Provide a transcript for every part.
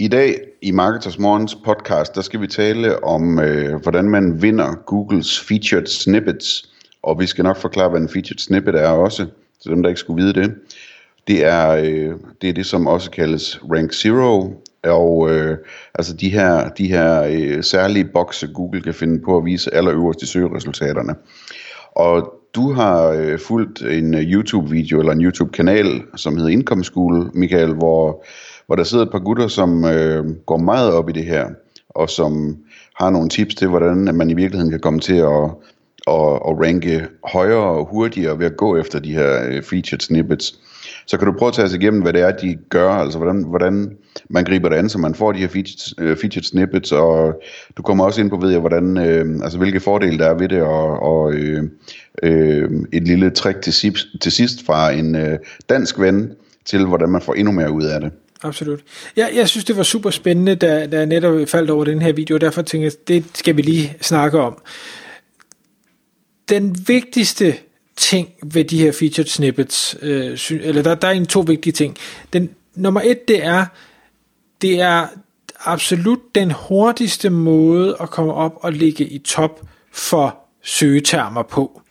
I dag i Marketers Morgens podcast, der skal vi tale om, øh, hvordan man vinder Googles Featured Snippets. Og vi skal nok forklare, hvad en Featured Snippet er også, til dem, der ikke skulle vide det. Det er, øh, det, er det, som også kaldes Rank Zero, og øh, altså de her, de her øh, særlige bokse, Google kan finde på at vise allerøverst i søgeresultaterne. Og du har øh, fulgt en øh, YouTube-video eller en YouTube-kanal, som hedder Income School, Michael, hvor, hvor der sidder et par gutter, som øh, går meget op i det her, og som har nogle tips til, hvordan man i virkeligheden kan komme til at, at, at ranke højere og hurtigere ved at gå efter de her øh, featured snippets. Så kan du prøve at tage os igennem, hvad det er, de gør, altså hvordan, hvordan man griber det an, så man får de her featured, øh, featured snippets, og du kommer også ind på, ved jeg, hvordan, øh, altså hvilke fordele der er ved det, og, og øh, øh, et lille trick til, til sidst fra en øh, dansk ven, til hvordan man får endnu mere ud af det. Absolut. Jeg, jeg synes, det var super spændende, da, da jeg netop faldt over den her video, og derfor tænkte jeg, det skal vi lige snakke om. Den vigtigste ting ved de her featured snippets, øh, eller der, der er en to vigtige ting. Den, nummer et, det er, det er absolut den hurtigste måde at komme op og ligge i top for søgetermer på.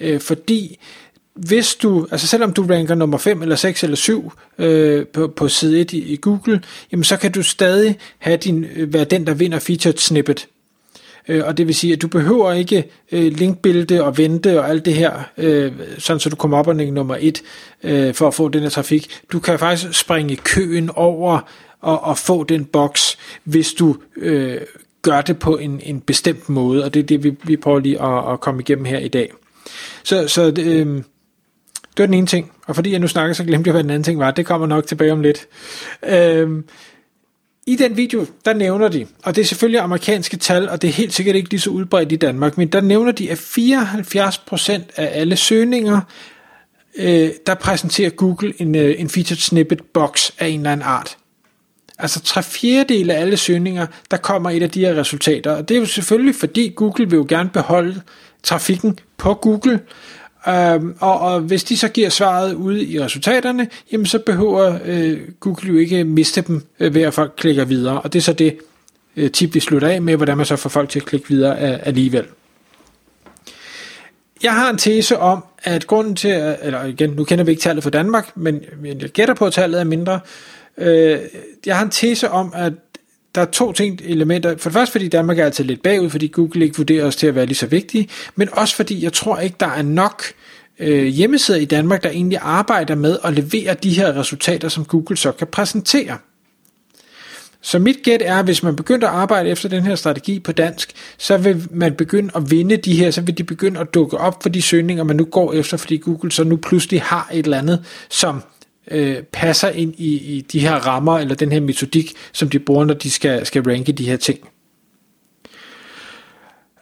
Øh, fordi hvis du, altså selvom du ranker nummer 5 eller 6 eller 7 øh, på, på side 1 i, i Google, jamen så kan du stadig have din, øh, være den, der vinder featured snippet. Øh, og det vil sige, at du behøver ikke øh, linkbilde og vente og alt det her, øh, sådan så du kommer op og nummer 1 øh, for at få den her trafik. Du kan faktisk springe køen over og, og få den boks, hvis du øh, gør det på en, en bestemt måde, og det er det, vi, vi prøver lige at, at komme igennem her i dag. Så, så øh, det var den ene ting, og fordi jeg nu snakker, så glemte jeg, hvad den anden ting var. Det kommer nok tilbage om lidt. Øhm, i den video, der nævner de, og det er selvfølgelig amerikanske tal, og det er helt sikkert ikke lige så udbredt i Danmark, men der nævner de, at 74% af alle søgninger, øh, der præsenterer Google en, øh, en featured snippet box af en eller anden art. Altså tre fjerdedel af alle søgninger, der kommer et af de her resultater. Og det er jo selvfølgelig, fordi Google vil jo gerne beholde trafikken på Google. Øhm, og, og hvis de så giver svaret ude i resultaterne, jamen så behøver øh, Google jo ikke miste dem øh, ved at folk klikker videre. Og det er så det øh, tip, vi slutter af med, hvordan man så får folk til at klikke videre øh, alligevel. Jeg har en tese om, at grunden til, eller igen, nu kender vi ikke tallet for Danmark, men jeg gætter på, at tallet er mindre, Øh, jeg har en tese om, at der er to ting elementer. For det første, fordi Danmark er altid lidt bagud, fordi Google ikke vurderer os til at være lige så vigtige, men også fordi jeg tror ikke, der er nok øh, hjemmesider i Danmark, der egentlig arbejder med at levere de her resultater, som Google så kan præsentere. Så mit gæt er, at hvis man begynder at arbejde efter den her strategi på dansk, så vil man begynde at vinde de her, så vil de begynde at dukke op for de søgninger, man nu går efter, fordi Google så nu pludselig har et eller andet, som øh, passer ind i, i de her rammer, eller den her metodik, som de bruger, når de skal, skal ranke de her ting.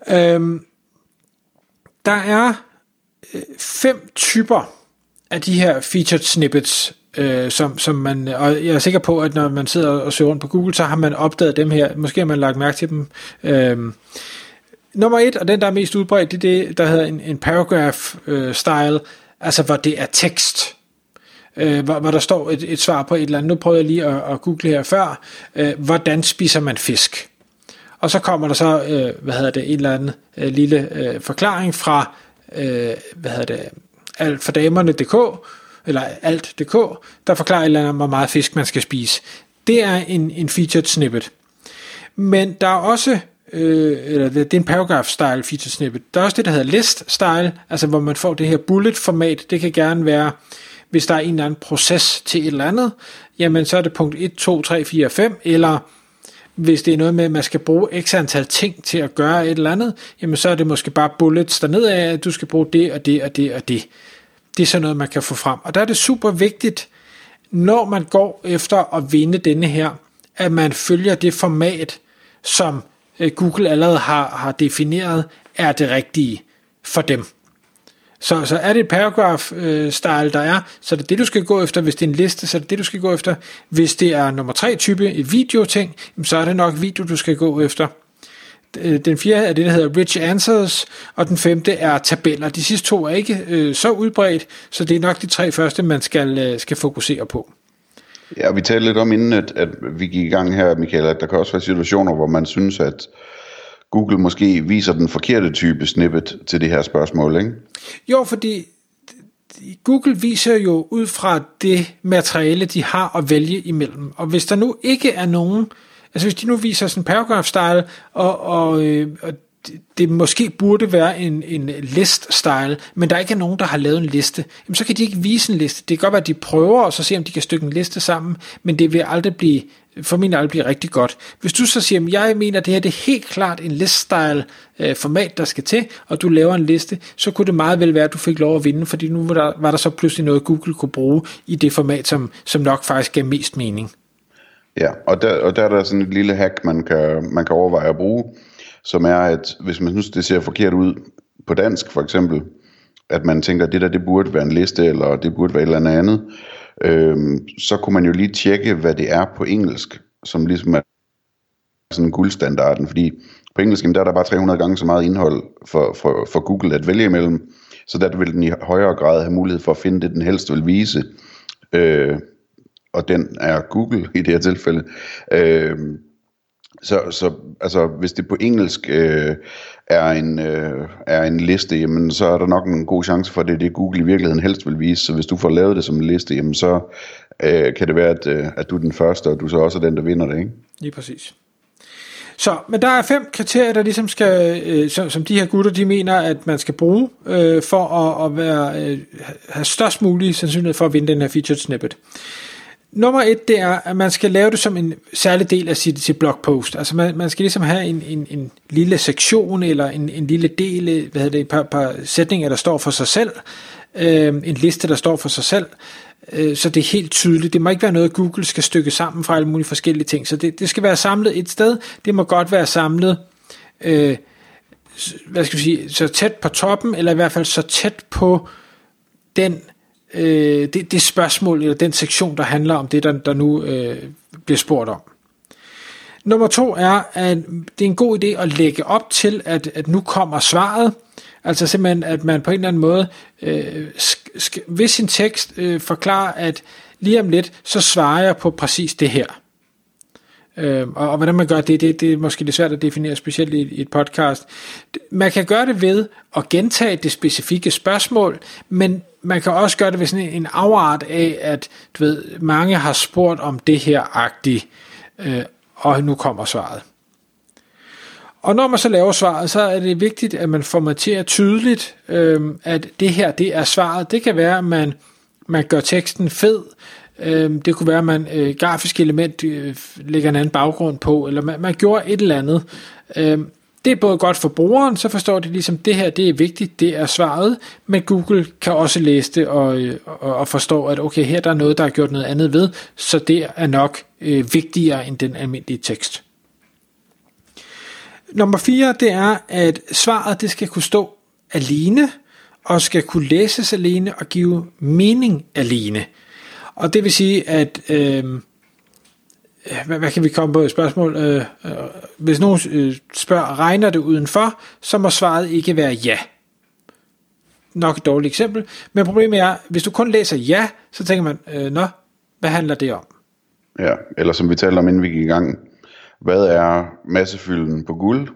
Øhm, der er øh, fem typer af de her featured snippets, øh, som, som man, og jeg er sikker på, at når man sidder og søger rundt på Google, så har man opdaget dem her, måske har man lagt mærke til dem. Øhm, nummer et, og den der er mest udbredt, det er det, der hedder en, en paragraph øh, style, altså hvor det er tekst øh, hvor, hvor der står et, et svar på et eller andet. Nu prøvede jeg lige at, at google her før. Øh, hvordan spiser man fisk? Og så kommer der så, øh, hvad hedder det, en eller anden øh, lille øh, forklaring fra, øh, hvad hedder det, altfordamerne.dk, eller alt.dk, der forklarer et eller andet, hvor meget fisk man skal spise. Det er en, en featured snippet. Men der er også øh, eller det er en paragraph style featured snippet. Der er også det, der hedder list style, altså hvor man får det her bullet format. Det kan gerne være hvis der er en eller anden proces til et eller andet, jamen så er det punkt 1, 2, 3, 4, 5, eller hvis det er noget med, at man skal bruge x antal ting til at gøre et eller andet, jamen så er det måske bare bullets dernede af, at du skal bruge det og det og det og det. Det er sådan noget, man kan få frem. Og der er det super vigtigt, når man går efter at vinde denne her, at man følger det format, som øh, Google allerede har, har defineret, er det rigtige. for dem. Så, så er det et paragraph-style, øh, der er, så er det det, du skal gå efter. Hvis det er en liste, så er det det, du skal gå efter. Hvis det er nummer tre type, et video-ting, så er det nok video, du skal gå efter. Øh, den fjerde er det, der hedder Rich Answers, og den femte er tabeller. De sidste to er ikke øh, så udbredt, så det er nok de tre første, man skal, øh, skal fokusere på. Ja, vi talte lidt om inden, at, at vi gik i gang her, Michael, at der kan også være situationer, hvor man synes, at Google måske viser den forkerte type snippet til det her spørgsmål, ikke? Jo, fordi Google viser jo ud fra det materiale, de har at vælge imellem. Og hvis der nu ikke er nogen, altså hvis de nu viser sådan en paragraph style, og, og, øh, og det måske burde være en, en list-style, men der ikke er nogen, der har lavet en liste, jamen så kan de ikke vise en liste. Det kan godt være, at de prøver, og så se, om de kan stykke en liste sammen, men det vil aldrig blive, for min aldrig blive rigtig godt. Hvis du så siger, at jeg mener, at det her det er helt klart en list-style øh, format, der skal til, og du laver en liste, så kunne det meget vel være, at du fik lov at vinde, fordi nu var der, var der så pludselig noget, Google kunne bruge i det format, som, som nok faktisk gav mest mening. Ja, og der, og der er der sådan et lille hack, man kan, man kan overveje at bruge, som er, at hvis man synes, det ser forkert ud på dansk for eksempel, at man tænker, at det der, det burde være en liste, eller det burde være et eller andet øhm, så kunne man jo lige tjekke, hvad det er på engelsk, som ligesom er sådan guldstandarden, fordi på engelsk, der er der bare 300 gange så meget indhold for, for, for Google at vælge imellem, så der vil den i højere grad have mulighed for at finde det, den helst vil vise. Øh, og den er Google i det her tilfælde. Øh, så, så altså, hvis det på engelsk øh, er, en, øh, er en liste, jamen, så er der nok en god chance for, at det er det, Google i virkeligheden helst vil vise. Så hvis du får lavet det som en liste, jamen, så øh, kan det være, at, øh, at du er den første, og du så også er den, der vinder det. Ikke? Lige præcis. Så, men der er fem kriterier, der ligesom skal, øh, som, som de her gutter, de mener, at man skal bruge, øh, for at, at være, øh, have størst mulig sandsynlighed for at vinde den her featured snippet. Nummer et, det er, at man skal lave det som en særlig del af sit, sit blogpost. Altså man, man skal ligesom have en, en, en lille sektion, eller en, en lille del, hvad hedder det, et par, par sætninger, der står for sig selv. Øh, en liste, der står for sig selv. Øh, så det er helt tydeligt. Det må ikke være noget, Google skal stykke sammen fra alle mulige forskellige ting. Så det, det skal være samlet et sted. Det må godt være samlet, øh, hvad skal vi sige, så tæt på toppen, eller i hvert fald så tæt på den øh, det, det spørgsmål, eller den sektion, der handler om det, der, der nu øh, bliver spurgt om. Nummer to er, at det er en god idé at lægge op til, at, at nu kommer svaret. Altså simpelthen, at man på en eller anden måde øh, sk- ved sin tekst øh, forklarer, at lige om lidt, så svarer jeg på præcis det her. Øh, og, og hvordan man gør det, det, det er måske lidt svært at definere, specielt i, i et podcast. Man kan gøre det ved at gentage det specifikke spørgsmål, men man kan også gøre det ved sådan en, en afart af, at du ved, mange har spurgt om det her agtigt, øh, og nu kommer svaret. Og når man så laver svaret, så er det vigtigt, at man formaterer tydeligt, øh, at det her, det er svaret. Det kan være, at man, man gør teksten fed, øh, det kunne være, at man øh, grafisk element øh, lægger en anden baggrund på, eller man, man gjorde et eller andet. Øh, det er både godt for brugeren, så forstår de ligesom, det her det er vigtigt, det er svaret, men Google kan også læse det og, øh, og, og forstå, at okay, her der er noget, der er gjort noget andet ved, så det er nok øh, vigtigere end den almindelige tekst. Nummer 4, det er, at svaret det skal kunne stå alene, og skal kunne læses alene og give mening alene. Og det vil sige, at øh, hvad, hvad kan vi komme på et spørgsmål? Øh, øh, hvis nogen øh, spørger, regner det udenfor, så må svaret ikke være ja. Nok et dårligt eksempel. Men problemet er, hvis du kun læser ja, så tænker man, øh, nå, hvad handler det om? Ja, eller som vi talte om, inden vi gik i gang, hvad er massefylden på guld?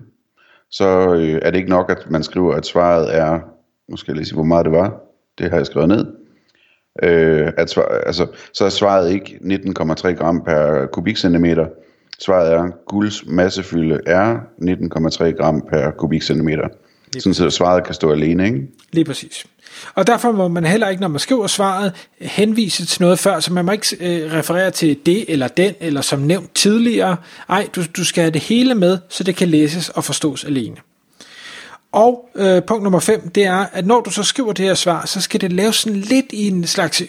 Så øh, er det ikke nok, at man skriver, at svaret er, måske lige sige, hvor meget det var. Det har jeg skrevet ned øh, at svar, altså, så er svaret ikke 19,3 gram per kubikcentimeter. Svaret er, gulds massefylde er 19,3 gram per kubikcentimeter. Sådan så svaret kan stå alene, ikke? Lige præcis. Og derfor må man heller ikke, når man skriver svaret, henvise til noget før, så man må ikke øh, referere til det eller den, eller som nævnt tidligere. Ej, du, du skal have det hele med, så det kan læses og forstås alene. Og øh, punkt nummer 5, det er, at når du så skriver det her svar, så skal det laves sådan lidt i en slags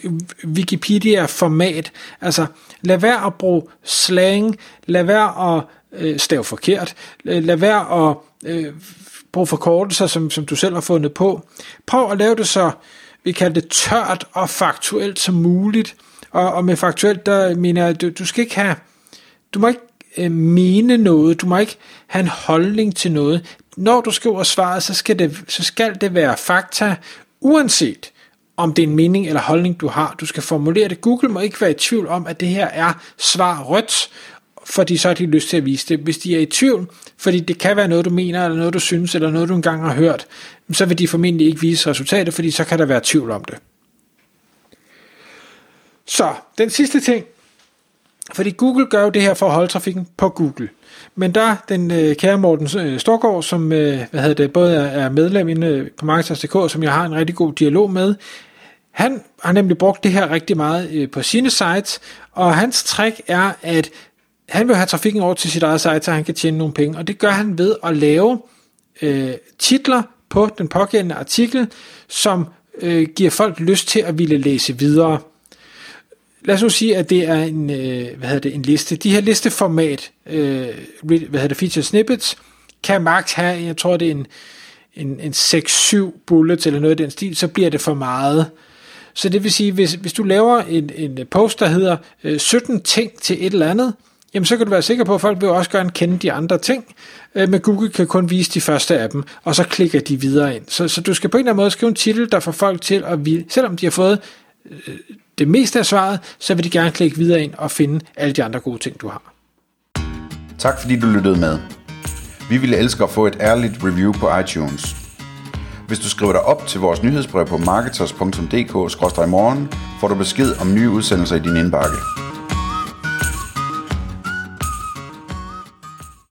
Wikipedia-format. Altså, lad være at bruge slang, lad være at øh, stave forkert, øh, lad være at øh, bruge forkortelser, som, som du selv har fundet på. Prøv at lave det så, vi kalder det tørt og faktuelt som muligt. Og, og med faktuelt, der mener jeg, du, du skal ikke have, du må ikke øh, mene noget, du må ikke have en holdning til noget. Når du skriver svaret, så skal det, så skal det være fakta, uanset om det er en mening eller holdning, du har. Du skal formulere det. Google må ikke være i tvivl om, at det her er svar rødt, fordi så har de lyst til at vise det. Hvis de er i tvivl, fordi det kan være noget, du mener, eller noget, du synes, eller noget, du engang har hørt, så vil de formentlig ikke vise resultatet, fordi så kan der være tvivl om det. Så, den sidste ting, fordi Google gør jo det her for at holde trafikken på Google. Men der den øh, kære Morten øh, Storgård, som øh, hvad hedder det, både er, er medlem inde øh, på Marketers.dk, som jeg har en rigtig god dialog med, han har nemlig brugt det her rigtig meget øh, på sine sites, og hans trick er, at han vil have trafikken over til sit eget site, så han kan tjene nogle penge, og det gør han ved at lave øh, titler på den pågældende artikel, som øh, giver folk lyst til at ville læse videre. Lad os nu sige, at det er en, øh, hvad hedder det, en liste. De her listeformat, øh, hvad hedder det, feature snippets, kan max have, jeg tror det er en, en, en 6-7 bullets eller noget i den stil, så bliver det for meget. Så det vil sige, hvis, hvis du laver en, en post, der hedder øh, 17 ting til et eller andet, jamen så kan du være sikker på, at folk vil også gerne kende de andre ting, øh, men Google kan kun vise de første af dem, og så klikker de videre ind. Så, så du skal på en eller anden måde skrive en titel, der får folk til at vide, selvom de har fået øh, det meste af svaret, så vil de gerne klikke videre ind og finde alle de andre gode ting, du har. Tak fordi du lyttede med. Vi ville elske at få et ærligt review på iTunes. Hvis du skriver dig op til vores nyhedsbrev på marketers.dk-morgen, får du besked om nye udsendelser i din indbakke.